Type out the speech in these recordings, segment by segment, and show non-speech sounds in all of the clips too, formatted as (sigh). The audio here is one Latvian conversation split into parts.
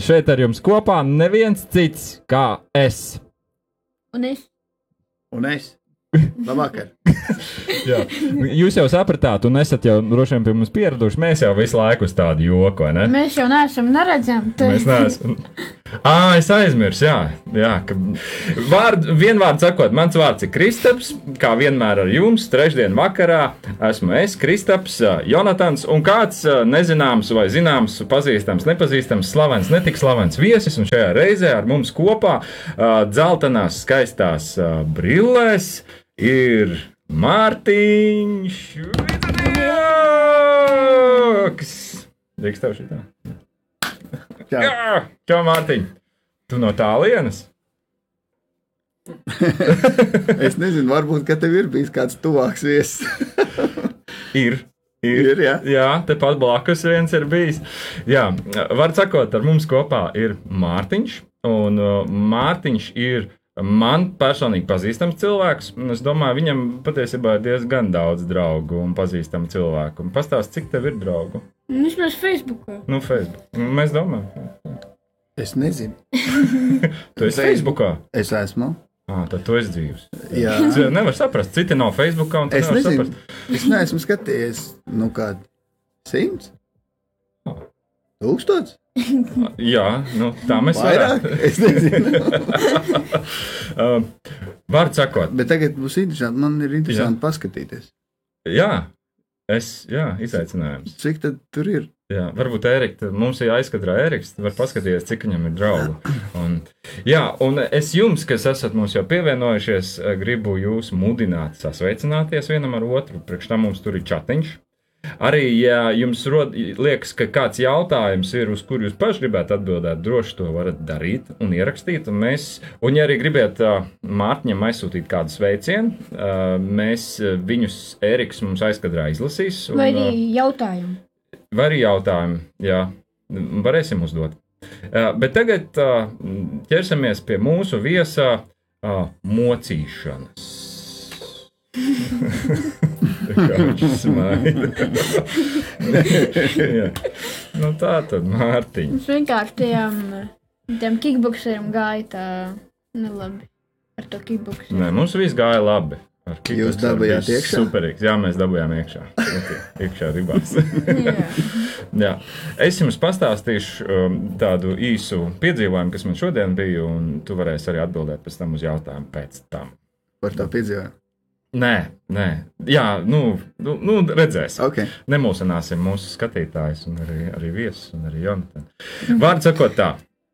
šeit ar jums kopā neviens cits kā es. Un es. Un es. Labvakar. (laughs) Jā. Jūs jau sapratāt, un esat jau droši vien pie mums pieraduši. Mēs jau visu laiku uz tādu joku, vai ne? Mēs jau neesam neredzami. Mēs neesam. (laughs) Ah, es aizmirsu, jā. jā ka... Vārd, vienvārds sakot, mans vārds ir Kristaps. Kā vienmēr ar jums, trešdien vakarā esmu es, Kristaps, Jonatans un kāds nezināms vai zināms, pazīstams, nepazīstams, slavens, netik slavens viesis. Un šajā reizē ar mums kopā dzeltenās, skaistās brillēs ir Mārtiņš Vidņoks. Drīkst tev šitā? Jā. Jā, čau Mārtiņ. Tu no tālienes? (laughs) es nezinu, varbūt, ka tev ir bijis kāds tuvāks viesis. (laughs) Ir. Ir, jā. jā, tepat blakus viens ir bijis. Jā, var sakot, ar mums kopā ir Mārtiņš, un uh, Mārtiņš ir man personīgi pazīstams cilvēks. un Es domāju, viņam patiesībā ir diezgan daudz draugu un pazīstamu cilvēku. Pastāst, cik tev ir draugu? Vismaz Facebookā. Nu, Facebook. Mēs domājam, Es nezinu. (laughs) tu esi Facebookā. Es esmu. Ah, tad tu esi dzīves. Jā. Nevar saprast, citi nav Facebookā. Es nezinu. saprast. Es neesmu skatījies, nu, kādu simts. Tūkstots? Jā, nu, tā mēs Vairāk? Es nezinu. (laughs) Um, Vārds sakot, Bet tagad būs interesanti. Man ir interesanti jā. paskatīties. jā, es, jā, izaicinājums. Cik tad tur ir? Jā, varbūt Ērika, mums ir jāizskatās Ēriks, var paskatīties, cik viņam ir draugu. Un, jā, un es jums, kas esat mums jau pievienojušies, gribu jūs mudināt, sasveicināties vienam ar otru. Priekš tam mums tur ir chatiņš. Arī, ja jums rod, liekas, ka kāds jautājums ir, uz kuru jūs paši gribētu atbildēt, droši to varat darīt un ierakstīt. Un, mēs, un ja arī gribat uh, Mārtiņam aizsūtīt kādu sveicienu, uh, mēs uh, viņus Ēriks mums aizkadrā izlasīs. Un, Vai arī jautājumu? Vai arī jautājumi, jā, varēsim uzdot. Bet tagad ķersimies pie mūsu viesā mocīšanas. (laughs) (laughs) (laughs) Nu, tā tad, Mārtiņ. Es vienkārši tiem, tiem kickboxeriem gāju tā nelabi. Ar to kickboxeru. Nē, mums viss gāja labi. Ar Jūs dabūjāt iekšā? Superīgs. Jā, mēs dabūjām iekšā. Iekšā ribās. (laughs) Jā. Es jums pastāstīšu um, tādu īsu piedzīvojumu, kas man šodien bija, un tu varēsi arī atbildēt pēc tam uz jautājumu pēc tam. Par to piedzīvojumu. Nē, nē, jā, nu, nu, nu redzēsim. Okay. Nemulsināsim mūsu skatītājus, un arī, arī viesus, un arī Jonatanu. Vārds sakot, tā,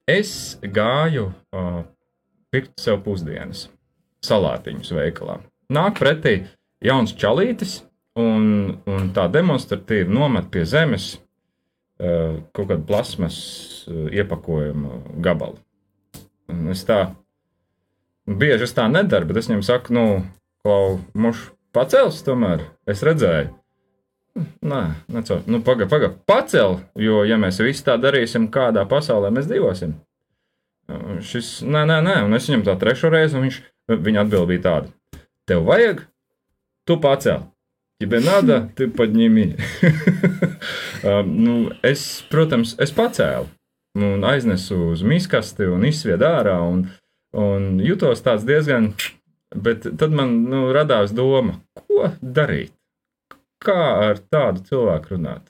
es gāju uh, pirkt sev pusdienas, salātiņus veikalā. Nāk pretī jauns čalītis, un, un tā demonstratīvi nomet pie zemes uh, kaut kādu plasmas uh, iepakojumu gabalu. Un es tā bieži es tā nedaru, bet es viņam saku, nu, klau, muš pacels tomēr. Es redzēju. Nē, necot. Nu, pagaidi, pagaidi, pacel, jo, ja mēs visi tā darīsim, kādā pasaulē mēs dzīvosim. Un Šis, nē, nē, nē, un es viņam tā trešo reizi, un viņš, viņa atbild bija tāda: Tev vajag, tu pacel. Тебе надо, ты подними. um, nu, es, protams, es pacēlu un aiznesu uz miskasti un izsviedu ārā. Un, un jutos tāds diezgan, bet tad man nu, radās doma, ko darīt? Kā ar tādu cilvēku runāt?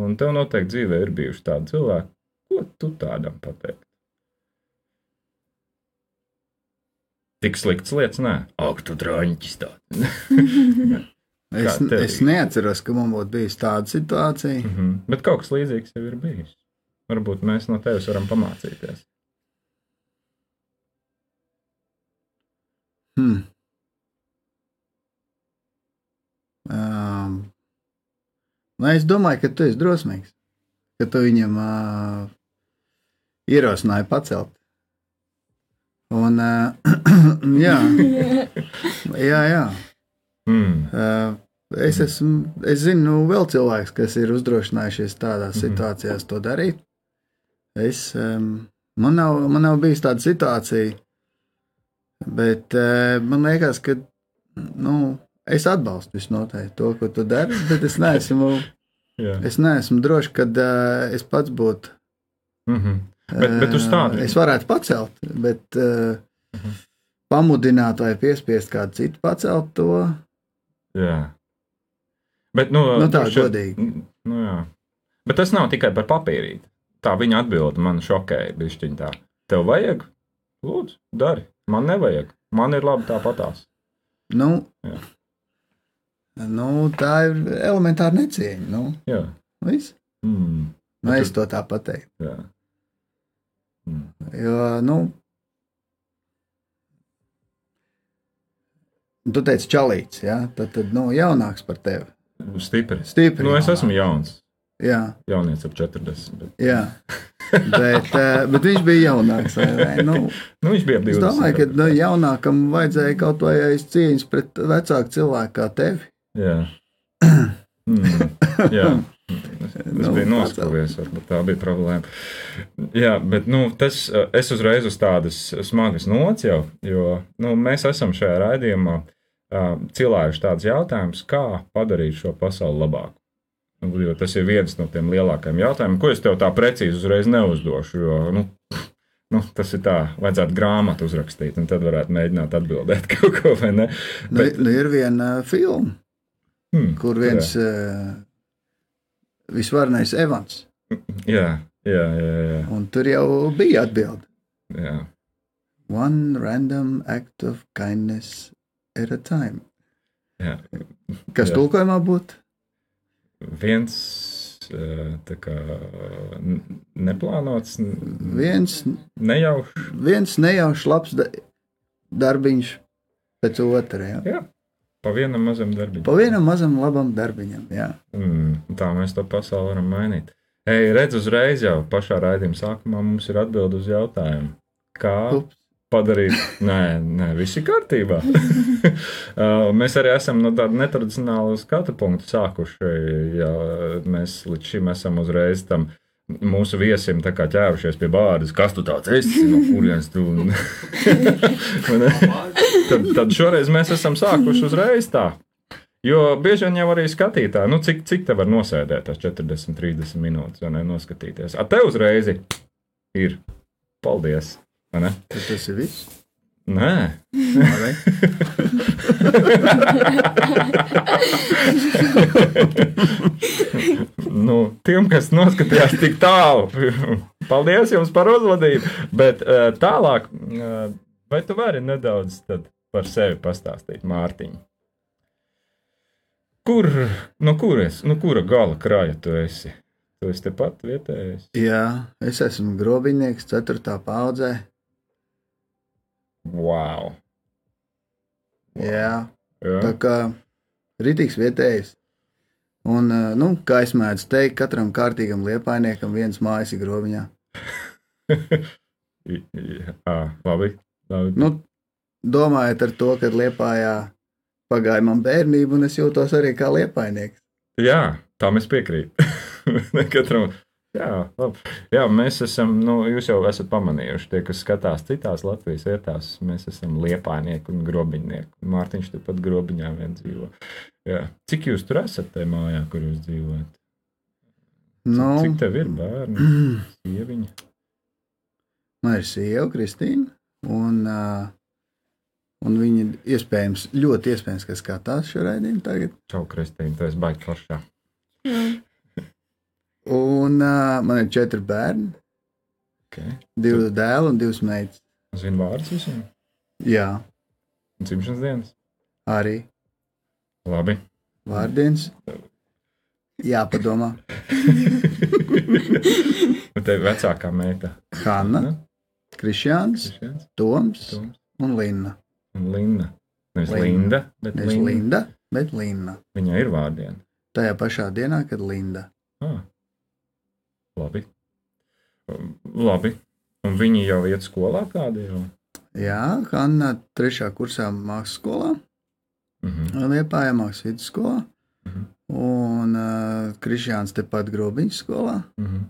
Un tev noteikti dzīvē ir bijuši tādi cilvēki, ko tu tādam pateikt? Tik slikts lietas, nē, ak, tu drāņķis tāds. (laughs) Es, es neatceros, ka man būtu bijusi tāda situācija. Mm -hmm. Bet kaut kas līdzīgs jau ir bijis. Varbūt mēs no tevis varam pamācīties. Hmm. Um, nu, es domāju, ka tu esi drosmīgs. Ka tu viņam uh, ierosināji pacelt. Un, (clears throat) uh, (laughs) jā, jā, jā. Mm. Uh, es, esmu, es zinu, nu, vēl cilvēks, kas ir uzdrošinājušies tādās Mhm. situācijās to darīt. Es, um, man, nav, man nav bijusi tāda situācija, bet uh, man liekas, ka nu, es atbalstu visnotaļ to, ko tu dari, bet es neesmu, (laughs) es neesmu drošs, ka uh, es pats būtu Mm -hmm. Bet, bet uz tādu Es varētu pacelt, bet uh, pamudināt vai piespiest kādu citu pacelt to. Jā. Bet, nu, Nu, tā, šeit- godīgi. Nu, jā. Bet tas nav tikai par papīrīti. Tā viņa atbilde man šokēja. bišķiņ Tā. Tev vajag? Lūdzu, dari. Man nevajag. Man ir labi tāpatās. Nu, Jā. nu, tā ir elementāra necieņa. Nu, Jā. viss. Mm. nu, es to tā pateiktu. Jā. Mm. Jo, nu, tu teici, čalīts, ja? tad, tad nu, jaunāks par tevi. Stipri. Stipri. Nu, es esmu jauns. Jā, Jaunietis ap 40. Bet... jā. (laughs) bet, eh, bet viņš bija jaunāks. Nu, Nu, viņš bija ap 20. es domāju, ka nu, jaunākam vajadzēja kaut vai aiz cieņas pret vecāku cilvēku kā tevi. Jā. (clears throat) Mm. Jā. (clears throat) Es Nu, biju noskūries, varbūt tā bija problēma. Jā, bet nu, tas, eh, es uzreiz uz tādas smagas nots jau, jo nu, mēs esam šajā raidījumā uh, cilājuši tādus jautājumus, kā padarīt šo pasauli labāku. Nu, Jo tas ir viens no tiem lielākajiem jautājumiem, ko es tev tā precīzi uzreiz neuzdošu. Jo, nu, (laughs) nu, tas ir tā, vajadzētu grāmatu uzrakstīt, un tad varētu mēģināt atbildēt (laughs) kaut ko, vai ne? Nu, Bet- nu, ir viena filma, Hmm, kur viens uh, visvarenais Evans, Jā, jā, jā. jā, un tur jau bija atbilde. jā. One random act of kindness at a time. jā. Kas Jā. tulkojumā būtu? Viens kā neplānots, Viens, nejaušs. viens nejaušs labs da darbiņš pēc otra. Ja? Jā, pa vienam mazam darbam. Pa vienam mazam labam darbiņam. Jā. Mm, tā mēs to pasauli varam mainīt. Ej, redz, uzreiz jau pašā raidījuma sākumā mums ir atbild uz jautājumu. Kā Ups. Padarīt? Nē, nē, viss ir kārtībā. (laughs) Uh, mēs arī esam no tāda netradicionāla skatu punkta sākuši. Ja mēs līdz šim esam uzreiz tam mūsu viesim tā kā ķērušies pie bāras, kas tu tāds esi, no kurienes tu. Ne? (laughs) tad, tad šoreiz mēs esam sākuši uzreiz tā. Jo bieži vien jau arī skatītāji, nu, cik, cik te var nosēdēt tās 40, 30 minūtes, vai ne, noskatīties. Ar te uzreiz ir. Paldies! Tad tas ir viss. Nē, Labi. (laughs) nu, tiem, kas noskatījās tik tālu, paldies jums par uzvedību. Bet uh, tālāk, uh, vai tu vari nedaudz tad par sevi pastāstīt, Mārtiņ? Kur, no kuras, no kura gala kraja tu esi? Tu esi tepat vietējais. Jā, es esmu grobinieks, 4. paudzē. Wow! Jā, Jā, tā kā rītīgs vietējais. Un, eh, nu, kā es mēdzu teikt, katram kārtīgam liepainiekam viens mājas ir grobiņā. (laughs) Jā labi. labi. Nu, domājot ar to, ka Liepājā pagāja man bērnība, un es jūtos arī kā liepainieks. Jā, tā mēs piekrītam. (laughs) Katram. Jā, labi. Jā, mēs esam, nu, jūs jau esat pamanījuši, tie, kas skatās citās Latvijas vietās, mēs esam liepainieki un grobiņnieki. Mārtiņš tepat grobiņā vien dzīvo. Jā. Cik jūs tur esat tajā mājā, kur jūs dzīvojat? Cik, Nu, cik tev ir bērni? (clears throat) Sieviņa? Man ir sieva, Kristīna, un, uh, un viņa iespējams, ļoti iespējams, ka skatās šo raidījumu tagad. Čau, Kristīna, tu esi baigi foršā. Un uh, man ir četri bērni, Okay. divi dēli un divas meitas. Zinu vārdus visiem? Jā, Un Dzimšanas dienas? arī Labi. vārdienas. Jā, padomā. (laughs) Un tev ir vecākā meita? Hanna? Krišjāns, Kristians, Toms Toms un Linda. un Linda. Nevis Linda. Linda, bet Nevis Linda. Linda, bet Linda. Viņai ir vārdiena. Tajā pašā dienā, kad Linda. Ah, labi. Um, Labi. Un viņi jau iet skolā kādi jau? Jā, Hanna trešā kursā mākslas skolā, Mhm. Liepājā mākslas vidusskolā. Mhm. Un uh, Krišjāns tepat grobiņas skolā. Mhm.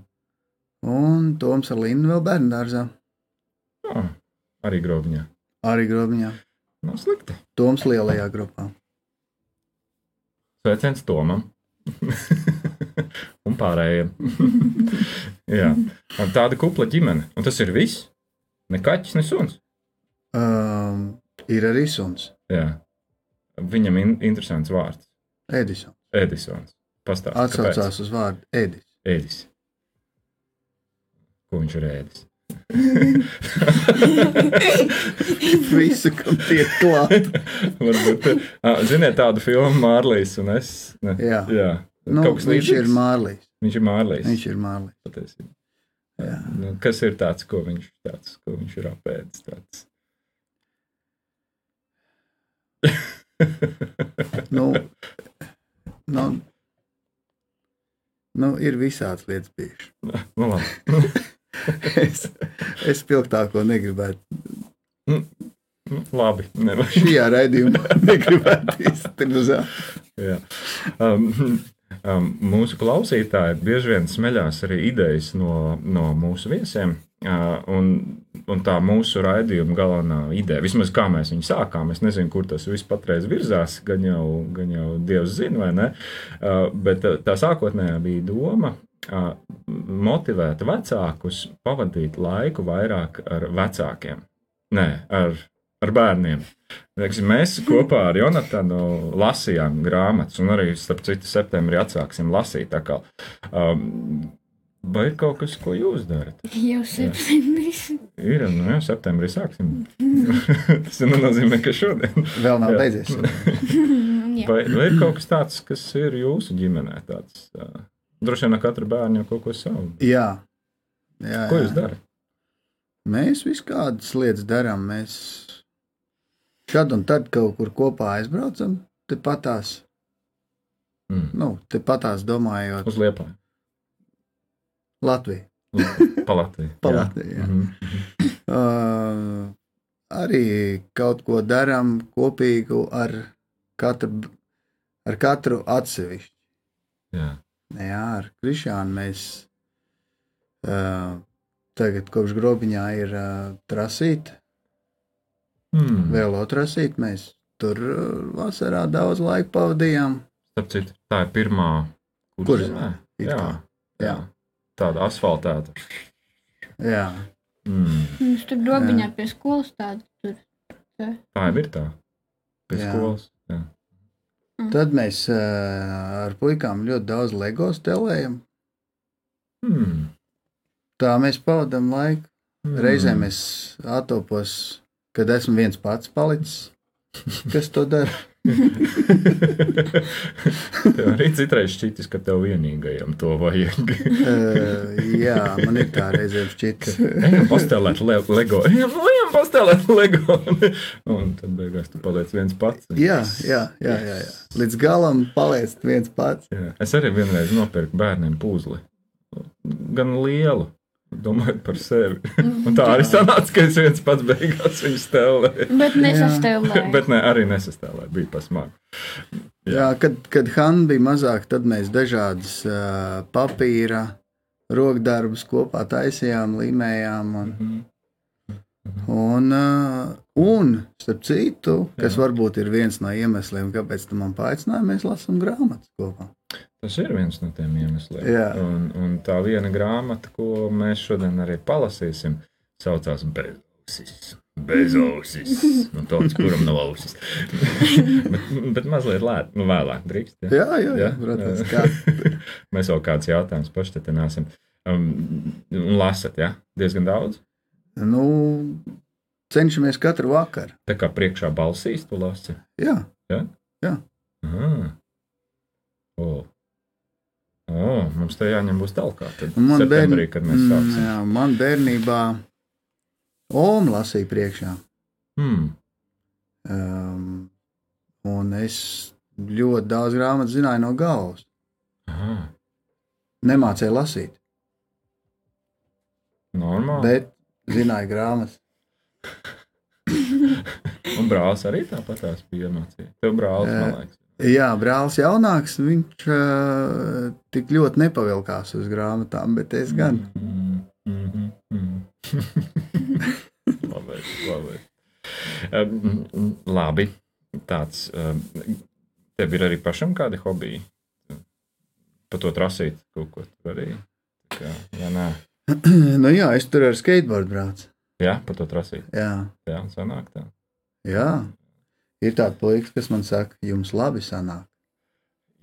Un Toms ar Lindu vēl bērnu dārzā. Ah, arī grobiņā. Arī grobiņā. Nav slikti. Toms lielajā grupā. Sveiciens Tomam. (laughs) un pārējiem. (laughs) Jā, un tāda kupla ģimene. Un tas ir viss. Ne kaķis, ne suns. Um, ir arī suns, Jā. Viņam ir interesants vārds. Edisons. Edisons. Pastāstiet, Atsaucās uz vārdu Edis. Ēdis. Ko viņš ir ēdis? (laughs) Visu, kam tiek klāt. (laughs) Varbūt, ziniet, tādu filmu Mārlīs un es. Ne? Jā. Jā. Nu, viņš ir līdzīgs? Mārlīs. Viņš ir Mārlīs. Viņš ir Mārlīs. patiesībā. Nu, kas ir tāds, ko viņš, tāds, ko viņš ir apēdis? Tāds? Nu, (laughs) nu, nu, ir visādas lietas bijušas. (laughs) nu, labi. (laughs) Es, es spilgtāko negribētu. Nu, labi. Nevar. Šajā raidījumā negribētu izturēt. Um, mūsu klausītāji bieži vien smeļās arī idejas no, no mūsu viesiem. Un, un tā mūsu raidījuma galvenā ideja, vismaz kā mēs viņu sākām, es nezinu, kur tas viss patreiz virzās, gan jau, gan jau Dievs zina, vai ne. Bet tā sākotnējā bija doma motivēt vecākus pavadīt laiku vairāk ar vecākiem. Nē, ar, ar bērniem. Teiksim, mēs kopā ar Jonatanu lasījām grāmatas, un arī, starp citu, septembrī atsāksim lasīt. um, vai ir kaut kas, ko jūs darat? Jau septembris. Ir, nu jā, septembrī sāksim. (laughs) Tas nenozīmē, ka šodien. Vēl nav beidzies. (laughs) Vai, vai ir kaut kas tāds, kas ir jūsu ģimenē? Tāds, uh, droši vien ar katru bērnu jau kaut ko savu. Jā. Jā, Ko jā. jūs darat? Mēs visu kādas lietas darām. Mēs šad un tad kaut kur kopā aizbraucam. Tepatās, Mm. nu, tepatās domājot, Uz Liepāju. Latviju. Pa Latviju. (laughs) Pa Jā. Latviju, jā. Mhm. Uh, arī kaut ko darām kopīgu ar katru, ar katru atsevišķi. Jā. Jā, ar Krišānu mēs uh, tagad kopš grobiņā ir uh, trasīta, Mm. vēl otrasīt. Mēs tur uh, vasarā daudz laika pavadījām. Starp citu, tā ir pirmā Kurzemē, Jā, jā. Jā. Tāda asfaltēta. Jā, Mm. Mums tur grobiņā pie skolas tāda tur. Tā jau ir tā. Pēc Jā. skolas. Jā. tad mēs uh, ar puikām ļoti daudz LEGO stelējam. Mm. Tā mēs pavadām laiku. Mm. Reizēm es atopos, kad esmu viens pats palicis. (laughs) Kas to dara? tev arī citreiz šķitis, ka tev vienīgajam to vajag. Uh, jā, man ir tā reizēm šķiet. Ejam pastelēt le Lego. Ejam, ejam pastelēt Lego. Un tad beigās tu paliec viens pats. Jā, jā, jā, jā, jā. Līdz galam paliec viens pats. Jā. Es arī vienreiz nopirku bērniem puzli. Gan lielu. Domājot par sevi. Un tā arī sanāca, ka es viens pats beigās viņu stelēju. Bet nesastāvlēja. Bet ne, arī nesastāvēju. Bija pasmāk. Jā, kad, kad Hanna bija mazāka, tad mēs dažādas uh, papīra rokdarbus kopā taisījām, līmējām. Un, un, uh, un starp citu, kas Jā. varbūt ir viens no iemesliem, kāpēc tu man paaicināji, mēs lasām grāmatas kopā. Tas ir viens no tiem iemesliem. Jā. Un, un tā viena grāmata, ko mēs šodien arī palasīsim, saucās Bezausis. Bezausis. Nu, tāds, kuram nav ausis. (laughs) bet, bet mazliet lēt, nu, vēlāk drīkst. Ja? Jā, jā, jā protams. (laughs) Kā, Mēs vēl kāds jautājums paštetināsim. Um, lasat, ja? Diezgan daudz. nu, cenšamies katru vakaru. Tā kā priekšā balsīs, tu lasi. Jā, Aha. O. O, mums te jāņem būs tālāk. Un man septembrī, bērn- kad mēs Mm, sāksim. jā, man bērnībā Oma lasīja priekšā. Hmm. Um, un es ļoti daudz grāmatu zināju no galvas. Aha. Nemācīju lasīt, Normāli. bet zināju grāmatas. Un brālis arī tāpat tās bija iemācīts. Tev brālis, man liekas. Jā, brālis jaunāks, viņš uh, tik ļoti nepavilkās uz grāmatām, bet es gan. Mm, mm, mm. labi, labi. Um, labi. Tāds. Um, tev ir arī pašam kādi hobiji? pa to trasīt kaut ko tur arī. Kā, ja nē, (clears throat) nu jā, es tur ar skateboardu braucu. jā, pa to trasīt. Jā, Jā, sanāk tā. jā. Ir tāda puika, kas man saka, jums labi sanāk.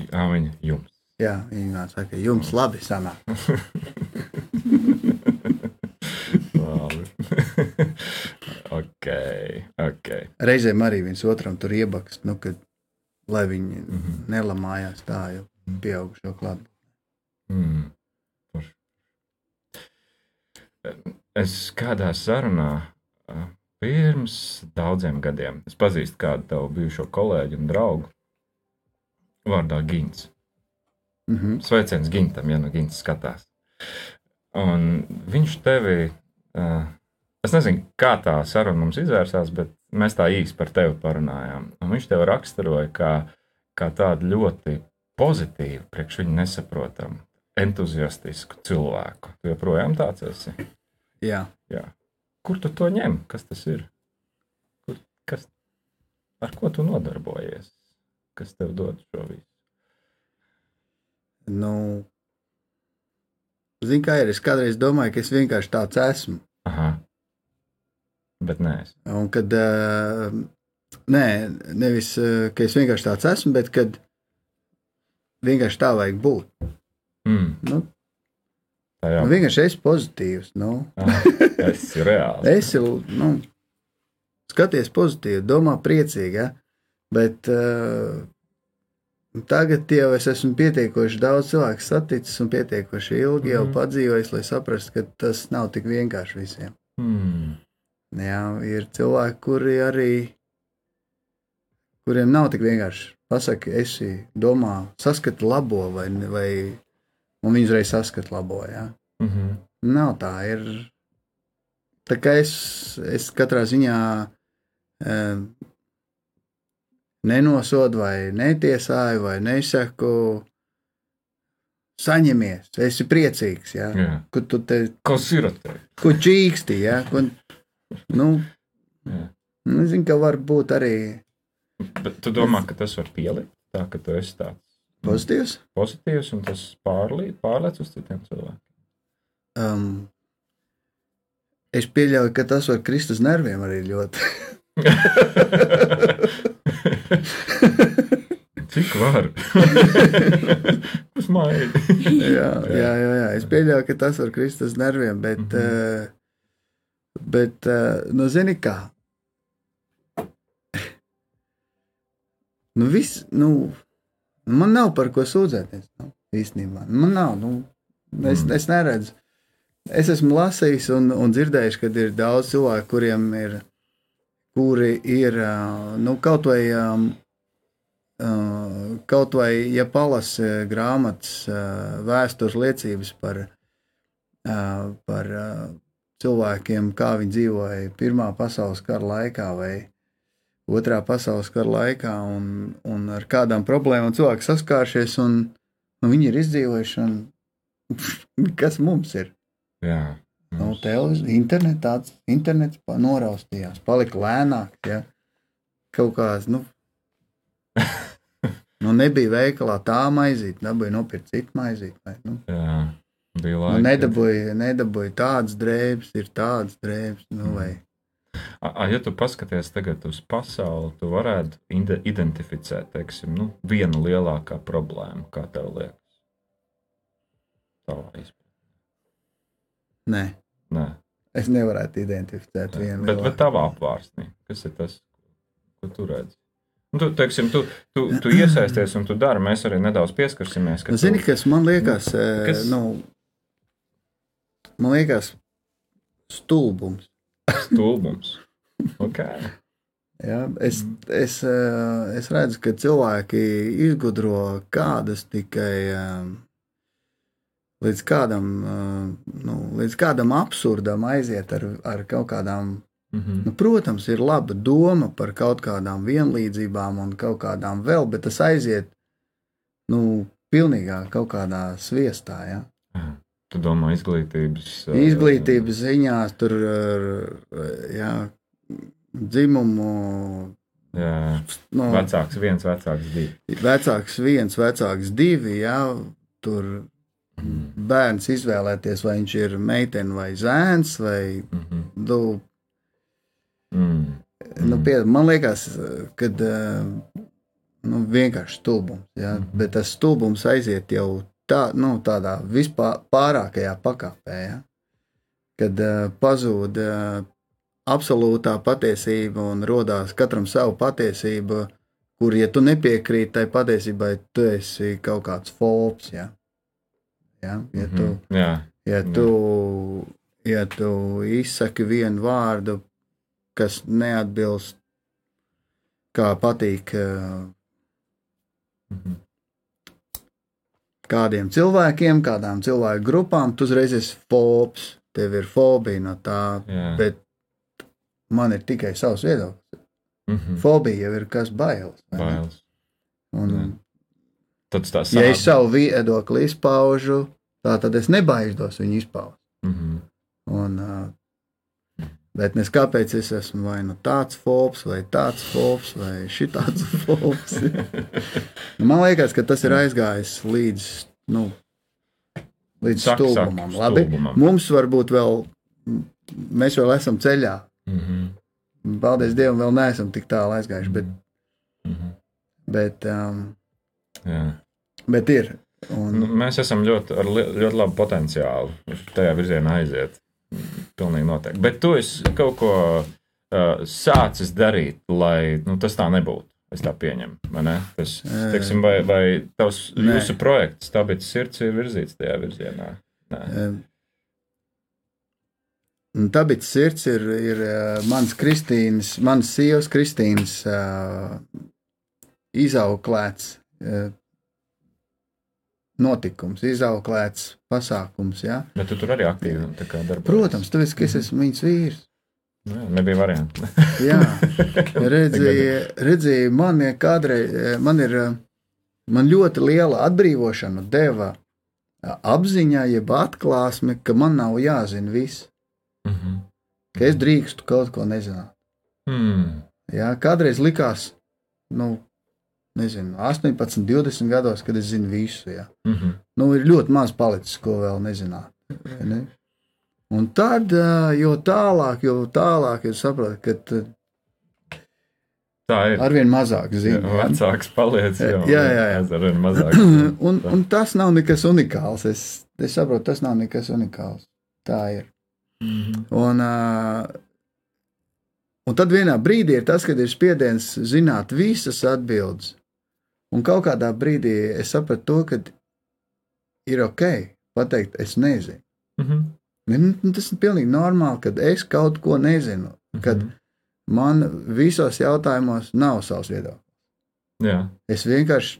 Jā, viņa jums. Jā, viņi man saka, jums labi sanāk. Labi. (laughs) ok, ok. Reizēm arī viens otram tur iebakst, nu, kad, lai viņi Mhm. nelamājās tā jau pieaugušo klāt. Mm. Forši. Es kādā sarunā pirms daudziem gadiem es pazīstu kādu tavu bijušo kolēģi un draugu vārdā Gins. Mm -hmm. Sveiciens Gintam, ja nu Gins skatās. Un viņš tevi, ā, es nezinu, kā tā saruna mums izvērsās, bet mēs tā īsti par tevi parunājām. Un viņš tevi raksturoja kā, kā tādu ļoti pozitīvu, priekš viņa nesaprotamu, entuziastisku cilvēku. Tu joprojām tāds esi. Jā, Jā. Kur tu to ņem? Kas tas ir? Kur, kas, ar ko tu nodarbojies? Kas tev dod šo visu? nu, zini, kā ir. Es kādreiz domāju, ka es vienkārši tāds esmu. Aha. Bet nē, es. Un kad, uh, nē, nevis, uh, ka es vienkārši tāds esmu, bet kad vienkārši tā vajag būt. Mm, Nu, jau nu, vienkārši esi pozitīvs. Nu. Es esmu reāls. (laughs) Esi, nu, skaties pozitīvi, domā priecīgi, ja? bet uh, tagad jau es esmu pietiekoši daudz cilvēku saticis un pietiekoši ilgi jau Mhm. padzīvojis, lai saprastu, ka tas nav tik vienkārši visiem. Mm, Jā, ir cilvēki, kuri arī, kuriem nav tik vienkārši pasaki, esi domā, saskati labo vai, vai un viņi uzreiz saskata labo, jā. mm -hmm. Nav tā, ir. Tā kā es, es katrā ziņā um, nenosodu, vai netiesāju, vai nesaku, saņemies, esi priecīgs. Ja? Jā. Kur tu te ir ar tevi? kur čīksti, ja? Kur, nu, Jā. nu, zinu, ka var būt arī Bet tu domā, ka tas var pielikt tā, ka tu esi tāds pozitīvs. pozitīvs un tas pārlī, pārlec uz citiem cilvēkiem. Um, es pieļauju, ka tas var krist uz nerviem arī ļoti. (laughs) Cik var? (laughs) Jā, jā, jā, jā. Es pieļauju, ka tas var krist uz nerviem, bet, mm. -hmm. uh, bet uh, nu, zini kā. Nu, viss, nu, man nav par ko sūdzēties. Nu, īstenībā. Man nav. Nu, es, Mm. es neredzu. Es esmu lasījis un, un dzirdējis, ka ir daudz cilvēku, kuriem ir, kuri ir nu, kaut vai, kaut vai ja palasa grāmatas, vēstures liecības par, par cilvēkiem, kā viņi dzīvoja Pirmā pasaules kara laikā vai Otrā pasaules kara laikā, un, un ar kādām problēmām cilvēki saskāršies, un, un viņi ir izdzīvojuši. Un, (laughs) kas mums ir? Jā. Nu, televizors, internets, internets pa- noraustījās, palika lēnāk. Ja? Kaut kāds, nu, (laughs) nu, nebija veikalā tā maizīte, dabūja nopirkt citu maizīti. Vai, nu, Jā. Bija nu, labi. nedabūja, nedabūja tādas drēbes, ir tādas drēbes. Nu, vai, A, ja tu paskaties tagad uz pasauli, tu varētu ide- identificēt, teiksim, nu, vienu lielākā problēmu, kā tev liekas. Tavā izpratnē. nē, Nē, es nevarētu identificēt vienu. bet, bet lielāko. tavā apvārsnī, kas ir tas, ko tu redzi? Nu, tu, teiksim, tu, tu, tu iesaisties un tu dari, mēs arī nedaudz pieskarsimies. ka Nu, tu- Zini, kas man liekas, Kas- kas... nu, man liekas, stulbums. stulbums. Okay. Ja, es, es, eh, es redzu, ka cilvēki izgudro kādas tikai eh, līdz kādam, eh, nu, līdz kādam absurdam aiziet ar, ar kaut kādām. Mhm. Nu, protams, ir laba doma par kaut kādām vienlīdzībām un kaut kādām vēl, bet tas aiziet nu, pilnīgā kaut kādā sviestā. Ja? Jā. Tu domā, izglītības. Izglītības ziņās tur jā, dzimumu. Jā, Nu, vecāks viens, vecāks divi. Vecāks viens, vecāks divi. Jā, tur bērns izvēlēties, vai viņš ir meitene vai zēns, vai Mhm. nu, Mm. nu, pie, man liekas, ka nu, vienkārši stulbums. Ja? Mhm. Bet tas stulbums aiziet jau tā, nu, tādā vispār pārākajā pakāpē, ja? kad uh, pazūd uh, absolūtā patiesība un radās katram savu patiesību, kur, ja tu nepiekrīti tai patiesībai, tu esi kaut kāds folks. Ja? Ja? Ja tu, Mhm. Jā, ja tu, ja tu izsaki vienu vārdu, kas neatbilst, kā patīk uh, Mhm. kādiem cilvēkiem, kādām cilvēku grupām, tu uzreiz esi fobs, tev ir fobija no tā, jā. bet man ir tikai savs viedoklis. Mhm. Fobija jau ir kas bailes. Bailes. Un, Jā. Tad tas ja es savu viedokli izpaužu, tā tad es nebaidos viņu izpaust. Mhm. Un, uh, bet nes kāpēc es esmu vai nu tāds fobs, vai tāds fobs, vai šitāds (laughs) fobs. (laughs) nu, man liekas, ka tas ir aizgājis līdz, nu, līdz Saka, saka, stulbumam. Labi, stulbumam. mums varbūt vēl, mēs vēl esam ceļā. Mhm. Paldies Dievam, vēl neesam tik tālu aizgājuši, bet, Mhm. bet, um, Jā. bet ir. Un, Nu, mēs esam ļoti, ar ļoti labu potenciālu tajā virzienā aiziet. Pilnīgi noteikti. Bet tu esi kaut ko uh, sācis darīt, lai nu, tas tā nebūtu. Es tā pieņemu. Tas, teiksim, vai, vai tavs, jūsu projekts, tāpēc sirds ir virzīts tajā virzienā? Nē. Un Tāpēc sirds ir, ir mans Kristīnas, mans sievas Kristīnas uh, izauklēts uh, notikums, izauklēts pasākums. Ja? Bet tu tur arī aktīvi kā darbojies. Protams, tāpēc, ka es esmu viņas vīrs. Nu Jā, nebija variantu. (laughs) Jā, (laughs) redzēju, redzēju man ir kādreiz, man ir, man ļoti liela atbrīvošana deva apziņā, jeb atklāsme, ka man nav jāzina viss, Mhm. ka es drīkstu kaut ko nezināt. Hmm. Jā, kādreiz likās, nu, nezinu, 18, 20 gados, kad es zinu visu. Jā. Mhm. Nu, ir ļoti maz palicis, ko vēl nezināt. Ne? Un tad, jo tālāk, jo tālāk, es saprotu, ka Tā ir. arvien mazāk jā. Vecāks paliec. Jā, Jā, jā, jā. Tas ar vien mazāk. (clears throat) un, un tas nav nekas unikāls. Es, es saprotu, tas nav nekas unikāls. Tā ir. Mhm. Un, un tad vienā brīdī ir tas, kad ir spiediens zināt visas atbildes. Un kaut kādā brīdī es sapratu to, ka ir ok pateikt, es nezinu. Mhm. Nu, nu, Tas ir pilnīgi normāli, kad es kaut ko nezinu. Kad man visos jautājumos nav savs viedoklis. Jā. Es vienkārši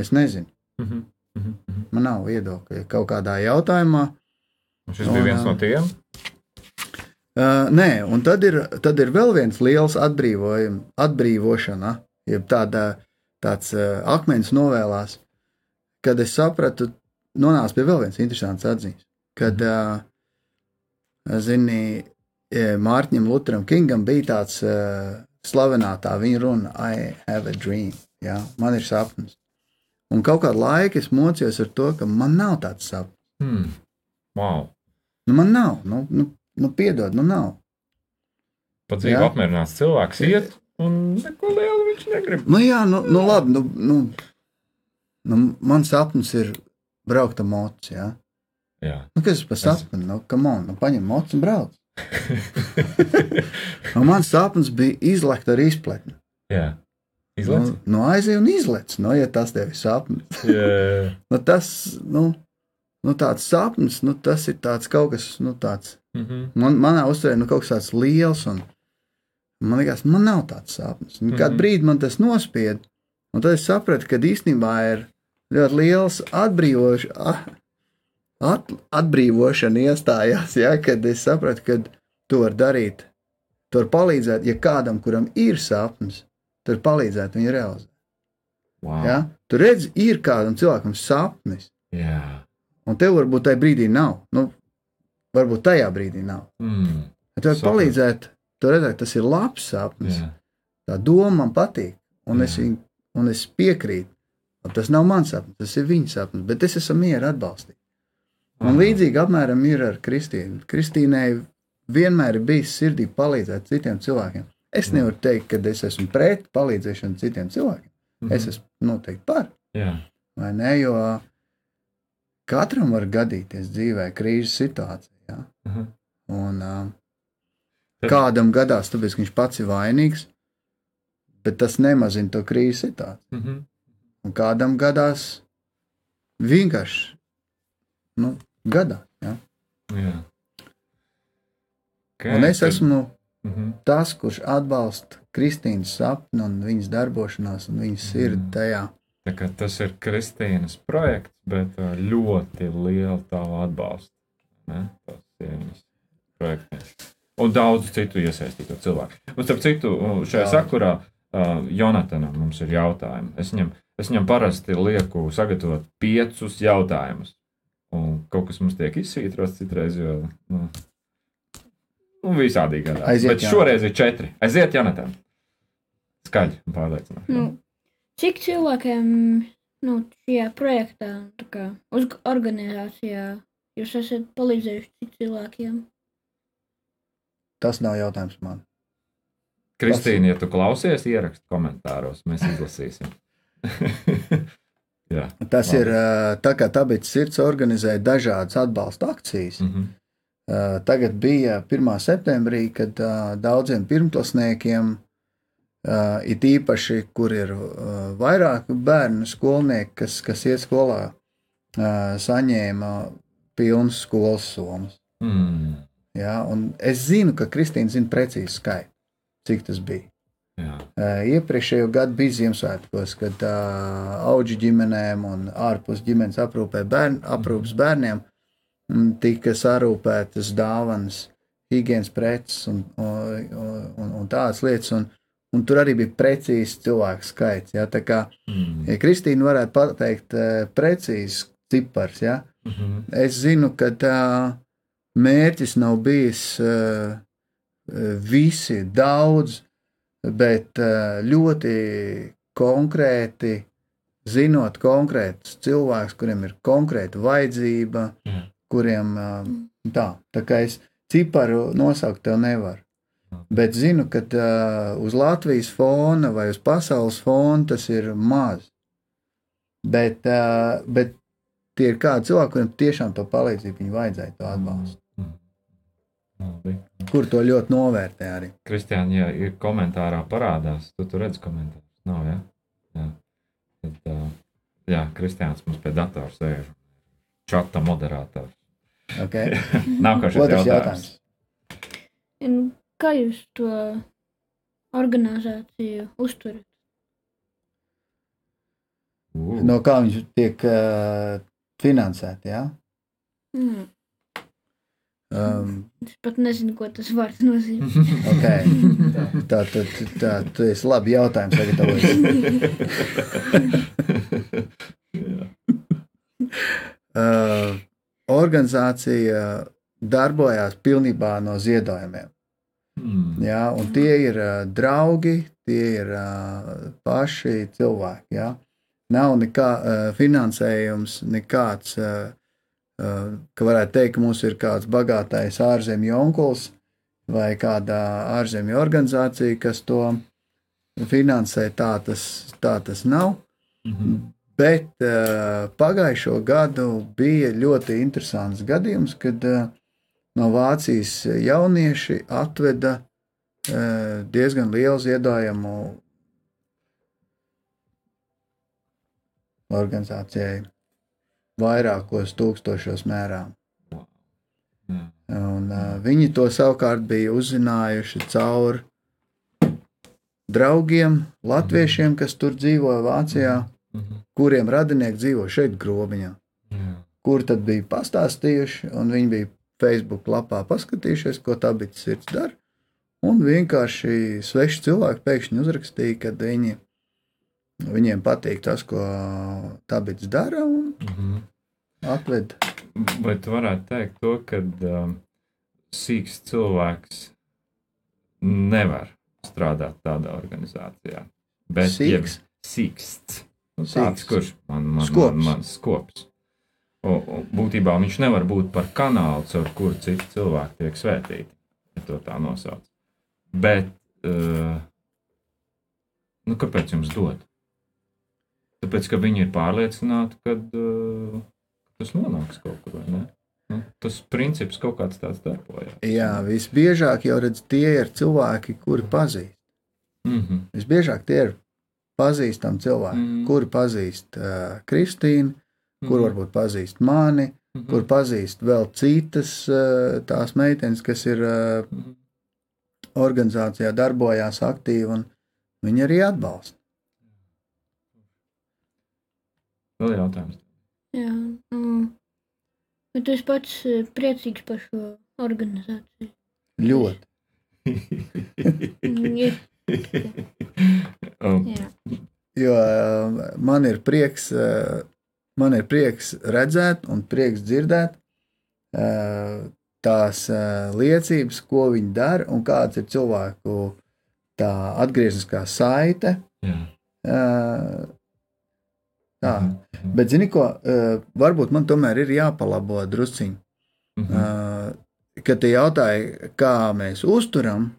es nezinu. Mhm. Mhm. Mhm. Man nav viedokļa kaut kādā jautājumā. Un Šis bija viens no tiem. Uh, nē, un tad ir, tad ir vēl viens liels atbrīvošana, jeb tāda, tāds uh, akmens novēlās, kad es sapratu, nonācu pie vēl vienas interesantas atziņas. Kad, uh, zini, eh, Mārķim Lutheram Kingam bija tāds uh, slavenā tā viņa runa, I have a dream, jā, man ir sapnis. Un kaut kādu laiku es mocījos ar to, ka man nav tāds sapnis. Hmm. Wow. Nu, man nav, nu, nu, nu piedod, nu nav. Pa dzīvi Jā. apmierināts cilvēks iet, un neko lielu viņš negrib. Nu, jā, nu, nu labi. Nu, nu, nu, mans sapnis ir braukt ar mocu. Ja? Jā. Nu, kas par sapni? Nu, come on, nu, paņem mocu un brauc. (laughs) Un mans sapnis bija izlekt ar izpletni. Jā. Izlaiž. Nu, nu aizej un izlec, nu, ja tas tev ir sapnis. Jā. (laughs) Nu, tas, nu, nu, tāds sapnis, nu, tas ir tāds kaut kas, nu, tāds. Mhm. Man, manā uztverē, nu, kaut kas tāds liels, un man liekas, man nav tāds sapnis. Un kādu Mhm. brīdi man tas nospied, un tad es sapratu, ka īstenībā ir ļoti liels atbrīvoš, ah, at, atbrīvošana iestājās, ja, kad es sapratu, ka to var darīt. Tu vari palīdzēt, ja kādam, kuram ir sapnis, tur palīdzēt viņu realizēt. Wow. Ja? Tu redzi, ir kādam cilvēkam sapnis, Jā. Un tev varbūt tajā brīdī nav. Nu, varbūt tajā brīdī nav. Mm. Tu vari Sapratu. palīdzēt, tu redzēt, tas ir labs sapnis. Jā. Tā doma man patīk, un es, Jā. viņu, un es piekrītu. Tas nav mans sapnis, tas ir viņa sapnis, bet es esmu mieru atbalstīt. Un līdzīgi apmēram ir ar Kristīnu. Kristīnai vienmēr ir bijis sirdī palīdzēt citiem cilvēkiem. Es nevaru teikt, ka es esmu pret palīdzēšanu citiem cilvēkiem. Mhm. Es esmu noteikti par. Jā. Vai ne? Jo katram var gadīties dzīvē krīzes situācija. Ja? Mhm. Un, uh, kādam gadās, tāpēc ka viņš pats ir vainīgs, bet tas nemazina to krīzes situāciju. Mhm. Un kādam gadās vienkārši nu, gadā. Ja? Jā. Un es esmu Mhm. tas, kurš atbalsta Kristīnas sapni un viņas darbošanos un viņas sirdi Mm. tajā. Tas ir Kristīnas projekts, bet ļoti lielu tavu atbalstu. Ne? Tas ir viņas projekts. Un daudz citu iesaistīto cilvēku. Un, starp citu, šajā Jā. sakurā uh, Jonatanam mums ir jautājumi. Es viņam, es viņam parasti lieku sagatavot piecus jautājumus. Un kaut kas mums tiek izsvītrots citreiz, jo nu, nu, visādi gadās. Aiziet, Bet Jonatan. šoreiz ir četri. Aiziet, Jonatan! Skaļi un pārliecinoši. Nu, cik cilvēkiem nu, šajā projektā, tā kā uz organizācijā, jūs esat palīdzējuši cik cilvēkiem? Tas nav jautājums man. Kristīna, ja tu klausies, ieraksti komentāros, mēs izlasīsim. (laughs) Jā, Tas Labi. ir tā, kā tāpēc sirds organizē dažādas atbalsta akcijas. mhm. Ā, Tagad bija 1. septembrī, kad daudziem pirmklasniekiem, it īpaši, kur ir ā, vairāk bērnu skolnieki, kas, kas iet skolā, ā, saņēma pilnas skolas summas. mm. Ja? Es zinu, ka Kristīna zina precīzi skaitu, cik tas bija. Uh, Iepriekšējo gadu bija Ziemassvētkos, kad uh, auģu ģimenēm un ārpus ģimenes aprūpē bērn, aprūpas bērniem mm, tika sarūpētas dāvanas, higiēnas preces un, un, un, un tādas lietas. Un, un tur arī bija precīzi cilvēku skaits. Ja? Tā kā Mm. ja Kristīna varētu pateikt uh, precīzi cipars, ja? Mhm. Es zinu, ka tā mērķis nav bijis uh, visi daudz, bet uh, ļoti konkrēti, zinot konkrētus cilvēkus, kuriem ir konkrēta vajadzība, Jā. kuriem uh, tā, tā kā es ciparu nosaukt tev nevaru. Bet zinu, ka uh, uz Latvijas fona vai uz pasaules fona tas ir maz. Bet, uh, bet tie ir kādi cilvēki, kuriem tiešām to palīdzību viņi vajadzēja, to atbalstu. Mm. Labi. Kur to ļoti novērtē arī. Kristiāna, ja ir komentārā parādās, tu tur redz komentārus. Nav, ja? Jā. Tad, uh, jā, Kristiāns mums pie datora sēž. Čata moderators. Okay? (laughs) Nākošais jautājums. jautājums. Kā jūs to organizāciju uzturat? No kā viņš tiek uh, finansēti? Ja? Mm. Um, Es pat nezinu, ko tas vārds nozīmē. (laughs) okay. Tā tad tā, tu esi labi jautājums sagatavojis. (laughs) Uh, organizācija darbojās pilnībā no ziedojumiem. Mm. Ja? Un tie ir uh, draugi, tie ir uh, paši cilvēki. Ja? Nav nekā uh, finansējums, nekāds, uh, uh, ka varētu teikt, ka mums ir kāds bagātais ārzemju onkulis vai kāda ārzemju organizācija, kas to finansē. Tā tas, tā tas nav. Mhm. Bet uh, pagājušo gadu bija ļoti interesants gadījums, kad uh, no Vācijas jaunieši atveda uh, diezgan lielu ziedojumu organizācijai vairākos tūkstošos mērā. Jā. Un, uh, viņi to savukārt bija uzzinājuši caur draugiem, latviešiem, kas tur dzīvoja Vācijā, Mhm. kuriem radinieki dzīvo šeit, grobiņā. Kur tad bija pastāstījuši, un viņi bija Facebook lapā paskatījušies, ko tā bija sirds dara. Un vienkārši sveši cilvēki pēkšņi uzrakstīja, ka viņi, viņiem patīk tas, ko tā bija dara, un Mhm. atved. Vai tu varētu teikt to, ka um, sīks cilvēks nevar strādāt tādā organizācijā? Bet, Sīks? Ja, sīksts. Nu, tāds, Cīks. kurš man, man, man, man skops. Būtībā viņš nevar būt par kanālu, caur kuru citi cilvēki tiek svētīti, ja to tā nosauc. Bet, uh, nu, kāpēc jums dod? Tāpēc, ka viņi ir pārliecināti, ka uh, tas nonāks kaut kur? Nu, tas princips kaut kāds tāds darbojas. Jā, visbiežāk jau redz, tie ir cilvēki, kuri pazīst. Mm -hmm. Visbiežāk tie ir pazīstami cilvēki, Mm. mm. kuri pazīst uh, Kristīnu, kur Mhm. varbūt pazīst mani, Mhm. kur pazīst vēl citas uh, tās meitenes, kas ir Mhm. organizācijā, darbojās aktīvi, un viņi arī atbalsta. Vēl jautājums. Jā, nu, bet es pats eh, priecīgs par šo organizāciju. Ļoti. Mm, ja- (laughs) Um, Jā, Jo man ir prieks, man ir prieks redzēt un prieks dzirdēt tās liecības, ko viņi dara un kāds ir cilvēku tā atgriezniskā saite. jā. Tā. Mhm. Bet, zini, ko, varbūt man tomēr ir jāpalabo drusciņi. Mhm. Uh, kad te jautāja, kā mēs uzturam,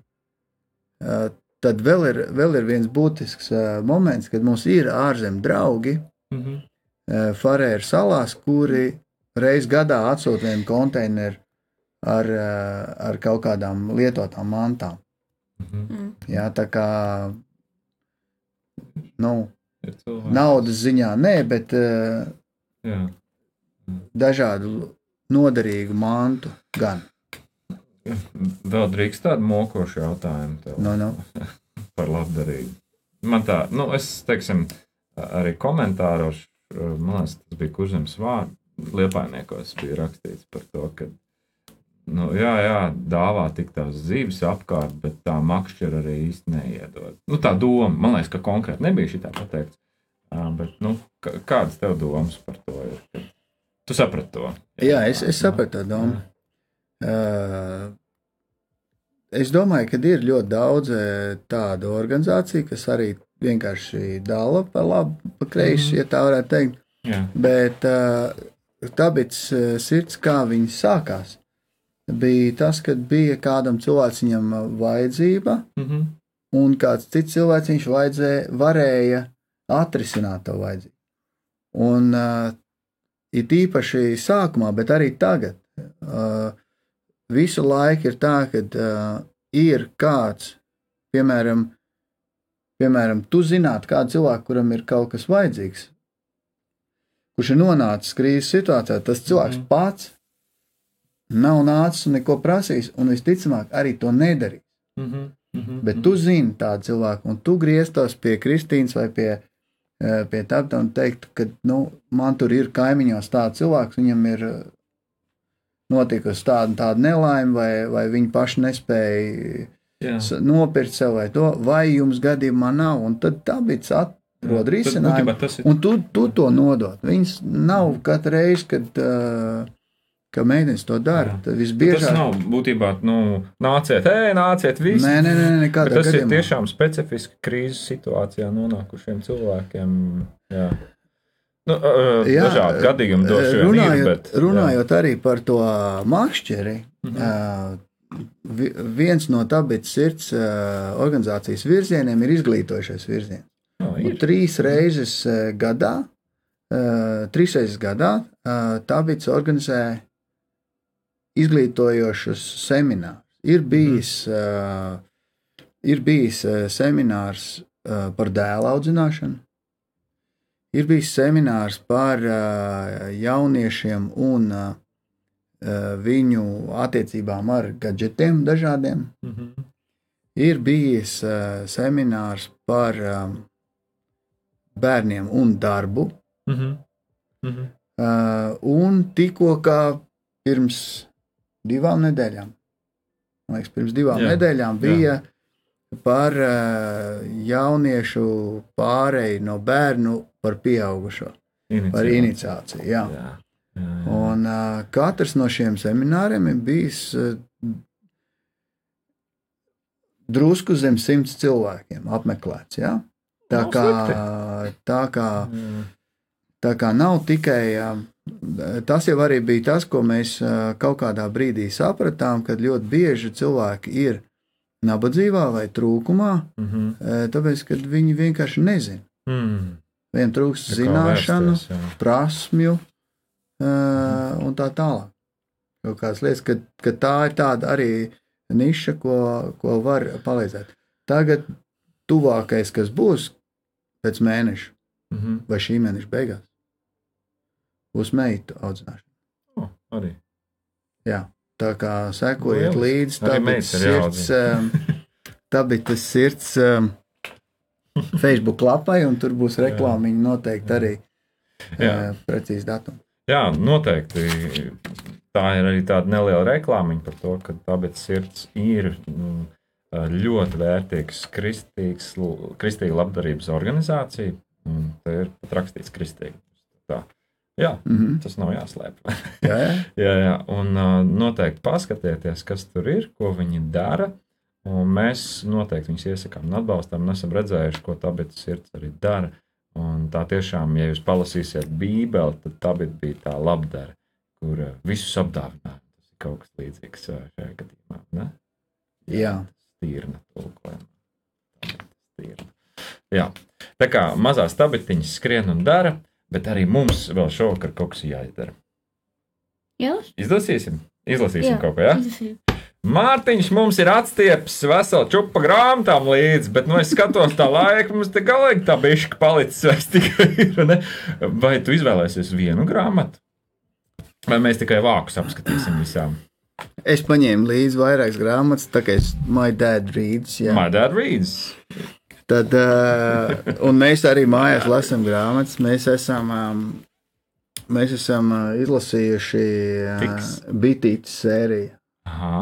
tad vēl ir, vēl ir viens būtisks moments, kad mums ir ārzemju draugi Mhm. uh, Farēru salās, kuri reiz gadā atsūta vienu konteineru ar, uh, ar kaut kādām lietotām mantām. Mhm. mm, Jā, tā kā nu, naudas ziņā nē, bet uh, Jā. dažādu noderīgu mantu gan. Vēl drīkst tādu mokošu jautājumu tev Nu, nu. (laughs) par labdarību. Man tā, nu, es, teiksim, arī komentāros, man liekas, tas bija kurzems vārds, liepainiekos bija rakstīts par to, ka, nu, jā, jā, dāvā tik tās zīves apkārt, bet tā makšķera arī īsti neiedod. Nu, tā doma, man liekas, ka konkrēti nebija šī tā pateikts, Ā, bet, nu, kā- kādas tev domas par to ir? Kad tu saprati to? Jā, es, es sapratu to domu. Uh, es domāju, ka ir ļoti daudz eh, tādu organizāciju, kas arī vienkārši dala pa labi, pa kreisi, Mhm. ja tā varētu teikt. Jā. Bet uh, tāpēc uh, sirds, kā viņi sākās, bija tas, kad bija kādam cilvēciņam vajadzība, Mhm. un kāds cits cilvēciņš vajadzēja, varēja atrisināt to vajadzību. Un uh, it īpaši sākumā, bet arī tagad, uh, visu laiku ir tā, ka uh, ir kāds, piemēram, piemēram, tu zināt, kādu cilvēku, kuram ir kaut kas vajadzīgs, kurš ir nonācis krīzes situācijā, tas cilvēks Mhm. mm. pats nav nācis un neko prasījis, un visticamāk arī to nedarīs. Mhm. Mhm. Bet tu zini tādu cilvēku, un tu grieztos pie Kristīnas vai pie, eh, pie tāda un teikt, ka nu, man tur ir kaimiņos tāds cilvēks, viņam ir eh, notikusi tāda, un tāda nelaime, vai, vai viņi paši nespēja nopirkt sev vai to, vai jums gadījumā nav. Un tad tā bija atrod risinājumu. tas ir- Un tu, tu to nodod. Viņas nav katru reizi, kad, uh, kad meitenes to dara. Jā. Tad Tas visbiežāk nav būtībā, nu, nāciet, ej, nāciet, visi. Nē, nē, nē, nekādā tas ir gadījumā. tiešām specifiski krīzes situācijā nonākušiem cilvēkiem. Jā. Nu, Jā, dažādi gadījumi vien runājot, ir, bet, runājot arī par to makšķeri, Mhm. Vi- viens no tāpēc sirds uh, organizācijas virzieniem ir izglītojušais virziens. Un ir. trīs reizes gadā, trīs reizes gadā tāpēc organizē izglītojošus seminārus. Ir bijis, uh, ir bijis seminārs par dēlu audzināšanu. Ir bijis seminārs par jauniešiem un viņu attiecībām ar gadgetiem dažādiem. Mhm. Ir bijis uh, seminārs par um, bērniem un darbu. Mhm. Mhm. Uh, un tikko kā pirms divām nedēļām, man liekas, pirms divām Jā, jā, nedēļām jā. bija par uh, jauniešu pāreju no bērnu par pieaugušo, par Iniciācija. iniciāciju. Jā. Jā. Un uh, katrs no šiem semināriem ir bijis uh, drusku zem simts cilvēkiem apmeklēts. Ja? Tā Nav kā, slikti. tā kā, Mm. tā kā nav tikai. ā, Tas jau arī bija tas, ko mēs kaut kādā brīdī sapratām, kad ļoti bieži cilvēki ir nabadzībā vai trūkumā, Mhm. ā, tāpēc, ka viņi vienkārši nezina. Mm. Viņiem trūkst zināšanu, prasmju uh, un tā tālāk. Kaut kādas lietas, ka, ka tā ir tāda arī niša, ko, ko var palīdzēt. Tagad tuvākais, kas būs pēc mēneša Mhm. vai šī mēneša beigās, būs meitu audzināšana. O, arī. Jā, tā kā sekojiet Lieliski. līdzi, tā bija sirds. (laughs) Tā bija tas sirds um, Facebook lapai, un tur būs reklāmiņa noteikti arī Jā. uh, precīzi datumi. Jā, noteikti. Tā ir arī tāda neliela reklāmiņa par to, ka tāpēc sirds ir mm, ļoti vērtīgs, kristīgs, kristīga labdarības organizācija. Te ir pat rakstīts kristīgi. Tā. Jā, Mhm. tas nav jāslēp. (laughs) Jā, jā. jā, jā, un uh, noteikti paskatieties, kas tur ir, ko viņi dara. Mēs noteikti viņus iesakām un atbalstām. Un esam redzējuši, ko tā bet sirds arī dara. Un tā tiešām, ja jūs palasīsiet Bībeli, tad tā bija tā labdara, kur uh, visus apdāvināja. Tas ir kaut kas līdzīgs uh, šajā gadījumā. Ne? Jā. Stīrna tulkojuma. Stīrna. Jā, tā kā mazās tabetiņas skrien un dara, bet arī mums vēl šovakar kaut kas jāizdara. Jā, Izlasīsim, izlasīsim Jā. kaut ko, jā? ir. Mārtiņš mums ir atstieps veselu čupa grāmatām līdzi, bet, nu, es skatos tā laika, mums te galīgi tā bišķi palicis vairs tikai (laughs) ir, ne? Vai tu izvēlēsies vienu grāmatu? Vai mēs tikai vākus apskatīsim visām? Es paņēmu līdzi vairākas grāmatas, tā kā es my dad reads. Jā. My dad reads. Tad, uh, un mēs arī mājās lasām grāmatas. Mēs esam, um, mēs esam izlasījuši uh, Bitītas sēriju. Aha.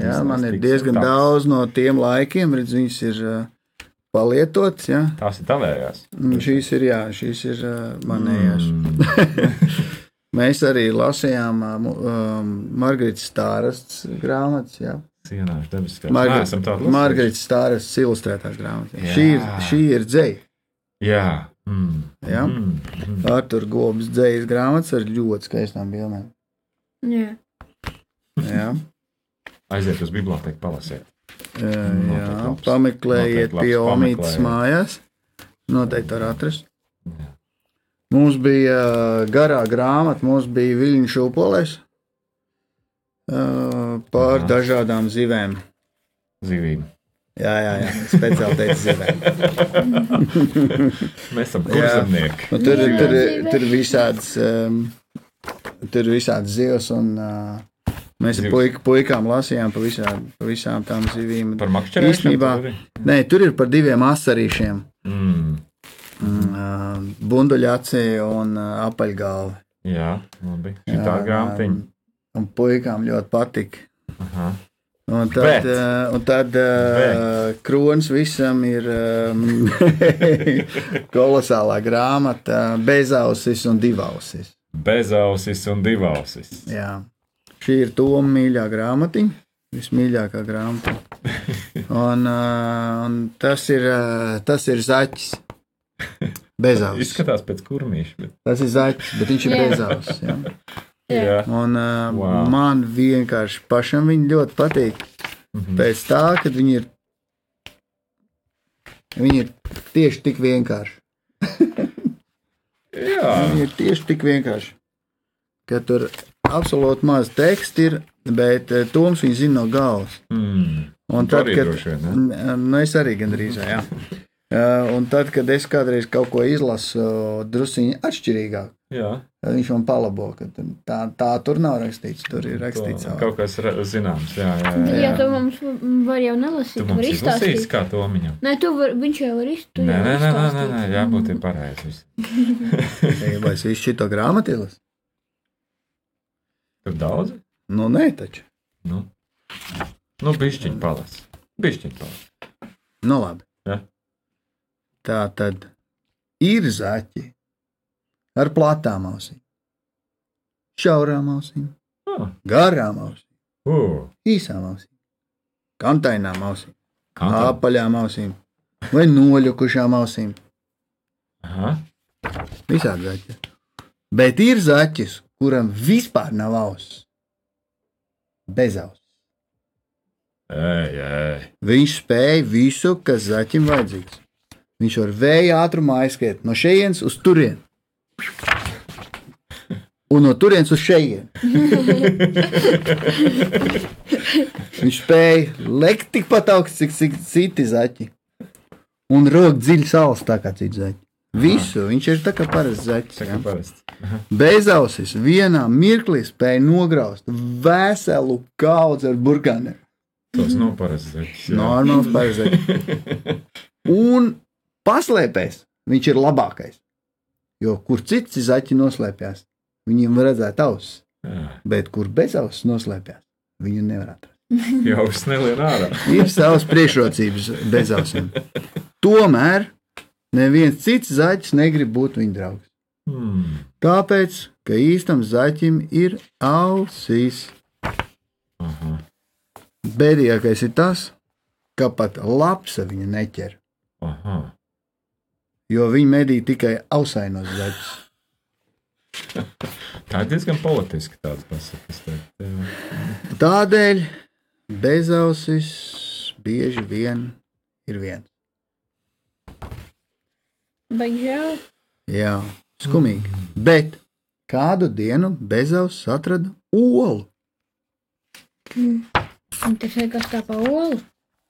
Jā, man ir diezgan tāds. daudz no tiem laikiem, redz, viņas ir uh, palietotas. Jā. Tās ir tavējās. Un Šīs ir, jā, šīs ir uh, manējās. Mm. (laughs) (laughs) Mēs arī lasījām uh, um, Margaritas Stārasts grāmatas. Jā. Sienāšu debesis. Margar- Neesam tādu lasījuši. Margaritas Stārasts ilustrētās grāmatas. Jā. Šī ir, šī ir dzēja. Jā. Mm. Jā. Mm. Mm. Artur Gobs dzējas grāmatas ar ļoti skaistām bildēm. Jā. Jā, Aiziet uz biblioteku, palasiet. jā, jā. labs. pameklējiet labs pie Omītas mājās. Noteikti var atrast. Jā. Mums bija uh, garā grāmata, mums bija viļņu šūpolēs uh, par Aha. dažādām zivēm. Zīvība. Jā, jā, jā. speciāli teicu zivēm. (laughs) Mēs esam Jā. kurzemnieki. Nu, tur, Jā. tur, tur ir visādas, um, tur ir visādas zivs, un uh, mēs ar puik, puikām lasījām pa, visām, pa visām tām zivīm. Par makšķerēšanu. Īstenībā-? Nē, tur ir par diviem asarīšiem. Mm. Mm, Bunduļaci un apaļgalvi. Jā, labi. Šī tā grāmatiņa. Un puikām ļoti patika. Aha. Un tad, Bet. Bet, un tad Bet. kronis visam ir um, (laughs) kolosālā grāmata, bezausis un divausis. Bezausis un divausis. Jā. Šī ir Toma mīļā grāmatiņa, vismīļākā grāmata. Un, uh, un tas, ir, tas ir zaķis. Bezausis. Izskatās pēc kurmīša. Bet... Tas ir zaķis, bet viņš ir Jā. bezausis. Jā. Jā. Un, uh, Wow. man vienkārši pašam viņa ļoti patīk. Mhm. Pēc tā, kad viņi ir, viņi ir tieši tik vienkārši. Jā. Viņi ir tieši tik vienkārši. Ka tur absolūti maz teksta ir, bet uh, Toms viņu zina no galvas. Mm. Un Tu tad, kad, droši nu, es arī gandrīz, jā. Uh, un tad, kad es kādreiz kaut ko izlasu druskuļi atšķirīgāk, Jā. viņš man palabo, ka tā, tā tur nav rakstīts. Tur ir rakstīts To-. Kaut kas zināms. Jā, jā, jā. Jā, tu mums var jau nelasīt, Tu mums izstāstīt. kā to miņam. Nē, tu var, viņš jau var izstāstīt. Nē, nē, nē, nē, nē, nē, jābūt ir pareizi. (laughs) Vai es visu šo grāmatu izlasu? Tur daudz? Nu, nē, taču. Nu, nu bišķiņ palas. Bišķiņ palas. Nu, labi. Ja. Tā tad ir zaķi ar platām ausīm, šaurām ausīm, Ah, garām ausīm, uh, īsām ausīm, kantainām ausīm, tā? apaļām ausīm, vai noļukušām ausīm. Aha. Visādi zaķi. Bet ir zaķis, kuram vispār nav auss. Bez auss. Ej, ej. Viņš spēja visu, kas zaķim vajadzīgs. Viņš var vēja ātrumā aizskriet no šejienes uz turieni. Un no turienes uz šejienu. Viņš spēja lekt tikpat augsts, cik, cik citi zaķi. Un rok dziļi saules tā kā citi zaķi. Visu viņš ir tā kā parasts zaķis. Kā Ja? parasti. Bez ausis vienā mirklī spēja nograust veselu kaudzi ar burkāniem. Tas nav parasts zaķis. Normāls parasts. (laughs) Un paslēpēs viņš ir labākais. Jo kur cits zaķi noslēpjas, viņiem var redzēt ausis, bet kur bez ausis noslēpjas, viņu nevar atrast. (laughs) Jau uz nelien ārā. Ir savas priekšrocības bez ausīm. (laughs) Tomēr neviens cits zaķis negrib būt viņa draugs. Hmm. Tāpēc, ka īstam zaķim ir ausis. Aha. Bēdīgākais ir tas, ka pat lapsa viņa neķer, Aha. jo viņa medī tikai ausainos zaķus. (laughs) Tā ir diezgan politiski tāds pasakas. Tādēļ bezausis bieži vien ir viens. Žēl. Jā, skumīgi. Bet kādu dienu bezausis atrada olu. Un tas kas tā pa olu.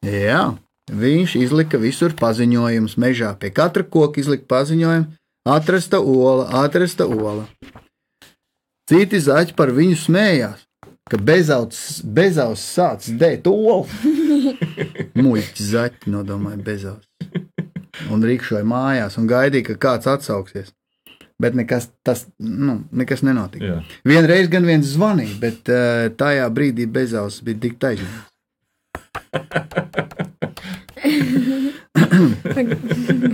Jā, viņš izlika visur paziņojumus mežā. Pie katra koka izlika paziņojumu, atrasta ola, atrasta ola. Citi zaķi par viņu smējās, ka bezausis bezaus sācis dēt olu. (laughs) Muļķi zaķi nodomāja bezausis. Un rīkšoja mājās un gaidīja, ka kāds atsauksies. Bet nekas, tas, nu, nekas nenotika. Jā. Vienreiz gan viens zvanīja, bet uh, tajā brīdī bezausis bija tik taisnīgs.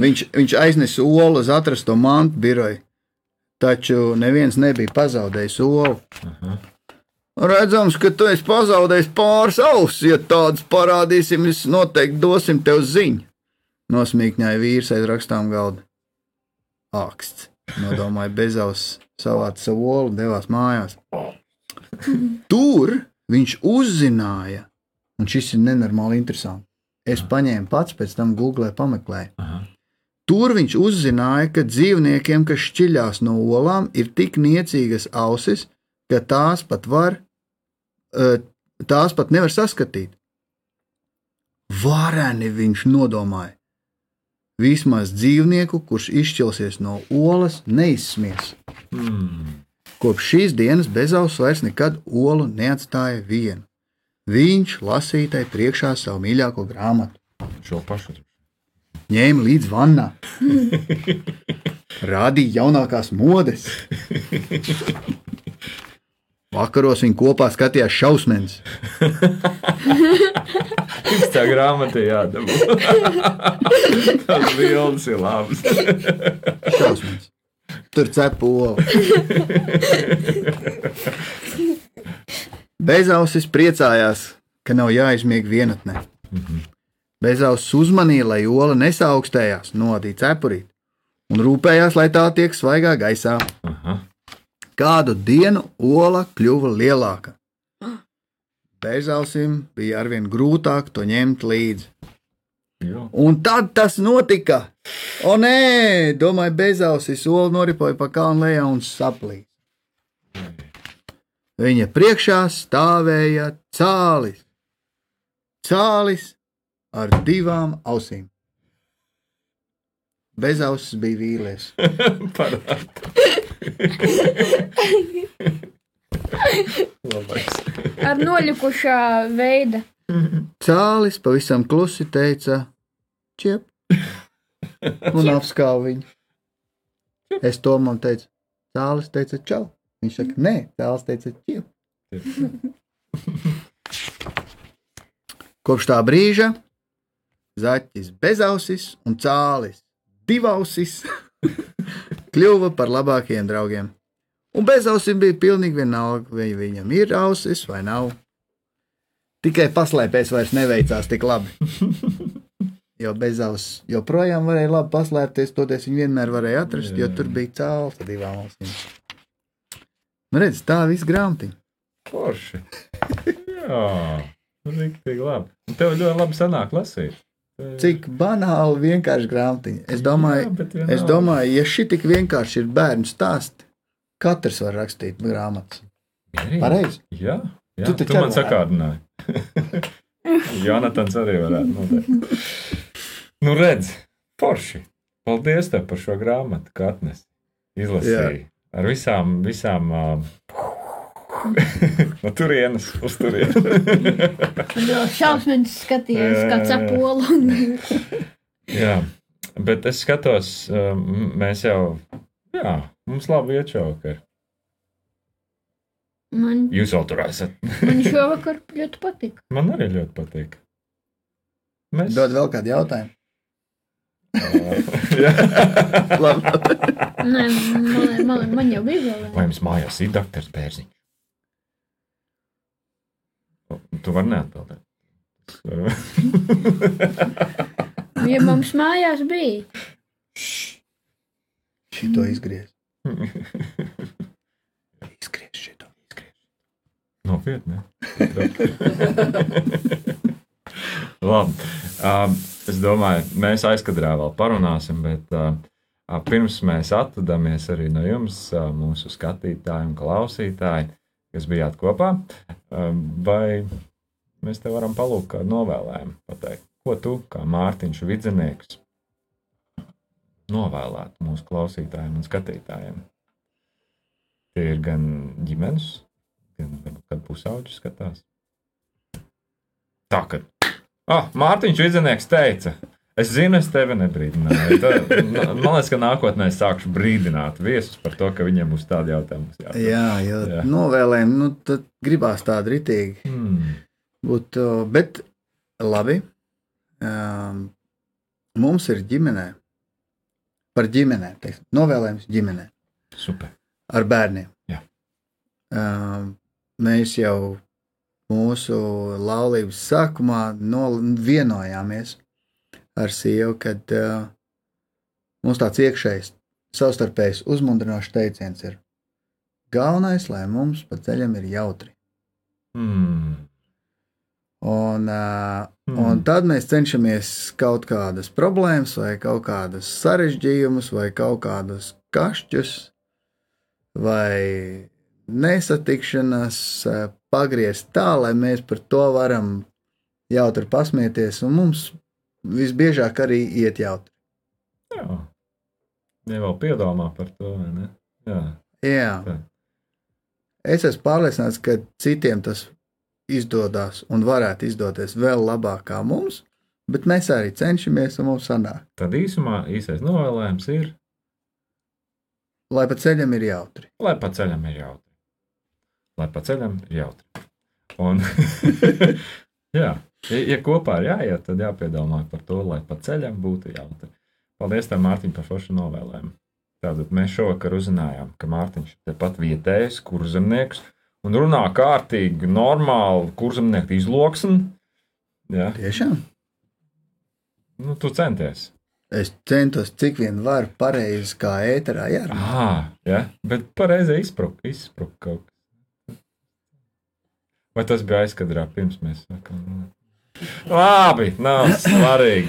viņš, viņš aiznesa olu uz atrasto mantu biroju, taču neviens nebija pazaudējis olu. Aha. Redzams, ka tu esi pazaudējis pāris ausis. Ja tādas parādīsim, mēs noteikti dosim tev ziņu. Nosmīkņāja vīrs aiz rakstām galda. Aksts, nodomāja bezaus, savāca savu olu, devās mājās. Tur viņš uzzināja, un šis ir nenormāli interesanti. Es paņēmu pats, pēc tam googlē pameklēju. Aha. Tur viņš uzzināja, ka dzīvniekiem, kas šķiļās no olām, ir tik niecīgas ausis, ka tās pat var, eh, tās pat nevar saskatīt. Vareni viņš nodomāja. Vismaz dzīvnieku, kurš izšķilsies no olas, neizsmies. Hmm. Kopš šīs dienas bezaus vairs nekad olu neatstāja vienu. Viņš lasītai priekšā savu mīļāko grāmatu. Šo pašu. ņēma līdzi vannā, rādīja jaunākās modes. Vakaros viņi kopā skatījās šausmas. (laughs) (laughs) Viņš tā grāmatā jādabū. (laughs) Tas bildes ir labs. šausmas. Tur cepa olu. (laughs) Bezausis priecājās, ka nav jāizmieg vienatnē. Bezausis uzmanīja, lai ola nesaaugstējās, nodīja cepurīt un rūpējās, lai tā tiek svaigā gaisā. Aha. Kādu dienu ola kļuva lielāka. Bezausim bija arvien grūtāk to ņemt līdzi. Jo. Un tad tas notika. O nē, domāju, bezausis ola noripoja pa kalnu lejā un saplīja. Viņa priekšā stāvēja cālis. Cālis ar divām ausīm. Bezausis bija vīlies. (laughs) (laughs) Ar noļukušā veida. Cālis pavisam klusi teica, čiep, un apskāva viņu. Es to man teicu, cālis teica, čau. Viņš saka, nē, cālis teica, čiep. Kopš tā brīža zaķis bezausis un cālis divausis (laughs) kļuva par labākajiem draugiem. Un bezausim bija pilnīgi vienalga, vai viņam ir ausis vai nav. Tikai paslēpēs vairs neveicās tik labi. (laughs) Jo Bezavs joprojām varēja labi paslēpties, toties viņu vienmēr varēja atrast, jo tur bija cēlus ar divām ausīm. Nu, redz, tā viss grāmatiņa. Forši. Jā, rīktīgi labi. Un tev ļoti labi sanāk lasīt. Cik banāli vienkārši grāmatiņa. Es domāju, Jā, es domāju, ja šī tik vienkārši ir bērnu stāsti, katrs var rakstīt grāmatas. Pareizi. Jā, jā. Tu tu, man sakādināji. (laughs) Jonatans arī varētu noteikti. Nu, redz, forši. Paldies tev par šo grāmatu, kā atnesi. Izlasīji. Ar visām, visām uh, (laughs) no turienes uz turienes. Skatījies, Jā, kā jā, jā. (laughs) jā, bet es skatos, mēs jau, jā, mums labi iet šovakar. Man, Jūs vēl tur esat. man (laughs) šovakar ļoti patika. Man arī ļoti patīk. Mēs Dod vēl kādu jautājumu. (laughs) Jā. (laughs) Nē, man, man, man jau bija vēl. Vai jums mājās ir doktors Bērziņš? Tu vari neatbildēt. Ja mums mājās bija. Šito izgriez. (laughs) Izgriez šito. Nopietni. (laughs) Labi. Um, es domāju, mēs aizkadrā vēl parunāsim, bet uh, uh, pirms mēs atvadāmies arī no jums, uh, mūsu skatītāji un klausītāji, kas bijāt kopā, uh, vai mēs te varam palūkt kādu novēlējumu, pateikt, ko tu, kā Mārtiņš Vidzenieks, novēlētu mūsu klausītājiem un skatītājiem? Tie ir gan ģimenes, gan varbūt kādu pusauģu skatās. Tā kā. Ah, Mārtiņš Vidzenieks teica, es zinu, es tevi nebrīdināju. Tad, (laughs) man liekas, ka nākotnē es sākšu brīdināt viesus par to, ka viņiem būs tādi jautājumi. jāuzdod. Jā, jo Jā. novēlējumi, nu, tad gribās tādu ritīgi Hmm. būt. Bet labi, um, mums ir ģimenē, par ģimenēm, teiksim, novēlējums ģimenē Super. ar bērniem. Jā. Um, mēs jau mūsu laulības sākumā no, vienojāmies ar sievu, kad uh, mums tāds iekšējs, savstarpējs uzmundrinošs teiciens ir: Galvenais, lai mums pa ceļam ir jautri. Hmm. Un, Hmm. un tad mēs cenšamies kaut kādas problēmas, vai kaut kādas sarežģījumus, vai kaut kādus kašķus, vai nesatikšanās pagriezt tā, lai mēs par to varam jautri pasmieties, un mums visbiežāk arī iet jautri. Jā. Ja vēl piedomā par to, vai ne? Jā. Jā. Tā. Es esmu pārliecināts, ka citiem tas izdodas un varētu izdoties vēl labāk kā mums, bet mēs arī cenšamies, un mums sanāk, Tad īsumā īsais novēlējums ir, lai pa ceļam ir jautri. lai pa ceļam ir jautri. Lai pa ceļam ir jautri. Un, (laughs) jā, ja, kopā ir jāiet, tad jāpiedomā par to, lai pa ceļam būtu jautri. Paldies, Mārtiņ, par foršu novēlējumu. Tātad mēs šovakar uzzinājām, ka Mārtiņš ir tepat vietējais kurzemnieks un runā kārtīgi, normāli kurzemnieku izloksni. Ja? Tiešām. Nu, tu centies. Es centos, cik vien varu pareizi, kā ēterā jārunā. Ah, ja? bet pareizi izpruka, izpruka kaut kas. Vai tas bija aizkadrā pirms mēs sākām? Labi, nav svarīgi.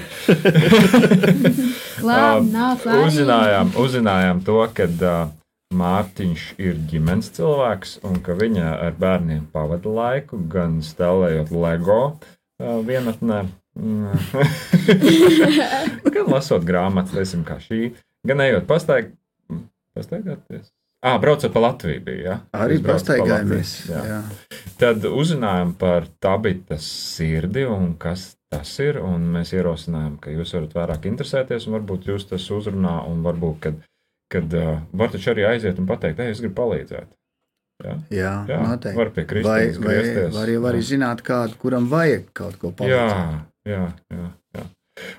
(laughs) Labi, (laughs) nav svarīgi. uzzinājām, uzzinājām to, ka uh, Mārtiņš ir ģimenes cilvēks un ka viņa ar bērniem pavada laiku, gan stāvējot LEGO vienatnē, mm, (laughs) gan lasot grāmatas, teiksim, kā šī, gan ejot pastaig, pastaigāties. Ah, braucot pa Latviju bija, ja? Arī braucat pa jā. Jā. Tad uzzinājām par tabitas sirdi un kas tas ir. un Mēs ierosinājām, ka jūs varat vairāk interesēties, un varbūt jūs tas uzrunā, un varbūt, kad, kad uh, var taču arī aiziet un pateikt, ej, es gribu palīdzēt. Jā, Jā, noteikti. var pie Vai, Kristīnas vai, griezties. var jau arī Jā. zināt, kādu, kuram vajag kaut ko palīdzēt. Jā, jā, jā, jā.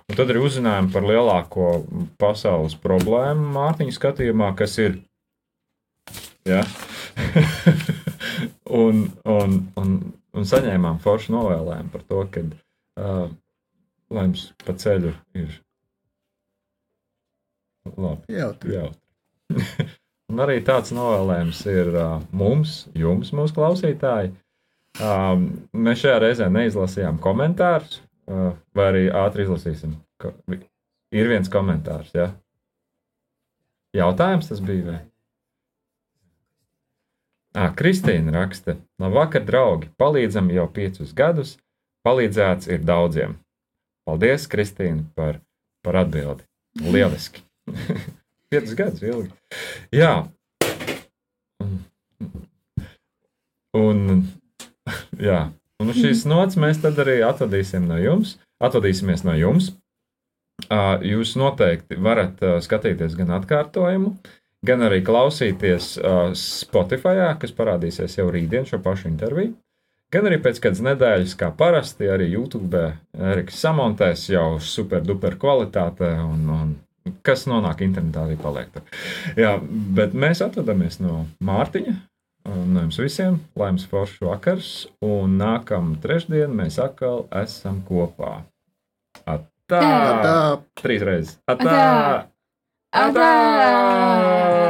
Un tad arī uzzinājām par lielāko pasaules problēmu Mārtiņa skatījumā, kas ir. Ja? (laughs) un, un, un, un saņēmām foršu novēlējumu par to, ka uh, lai jums pa ceļu ir labi. Jautri. jautri. (laughs) Un arī tāds novēlējums ir uh, mums, jums, mūsu klausītāji. Um, mēs šajā reizē neizlasījām komentārus, uh, vai arī ātri izlasīsim. Ko, ir viens komentārs, ja? Jautājums tas bija, vai? À, Kristīna raksta, labvakar, draugi! Palīdzam jau piecus gadus, palīdzēts ir daudziem. Paldies, Kristīna, par, par atbildi. Lieliski! (laughs) Piecus gadus ilgi. Jā. Un, (laughs) jā. Un šīs nots mēs tad arī atvadīsim no jums. Atvadīsimies no jums. Jūs noteikti varat skatīties gan atkārtojumu, gan arī klausīties Spotify, kas parādīsies jau rītdien šo pašu interviju. Gan arī pēc kādas nedēļas, kā parasti, arī YouTube Eriks samontēs jau super duper kvalitātē, un, un kas nonāk internetā, arī paliek tur. Jā, bet mēs atvadāmies no Mārtiņa. un No jums visiem, lai jums foršs vakars, un nākamā trešdiena mēs atkal esam kopā. Atā! Tā. Trīs reizes. Atā! Atā! Atā!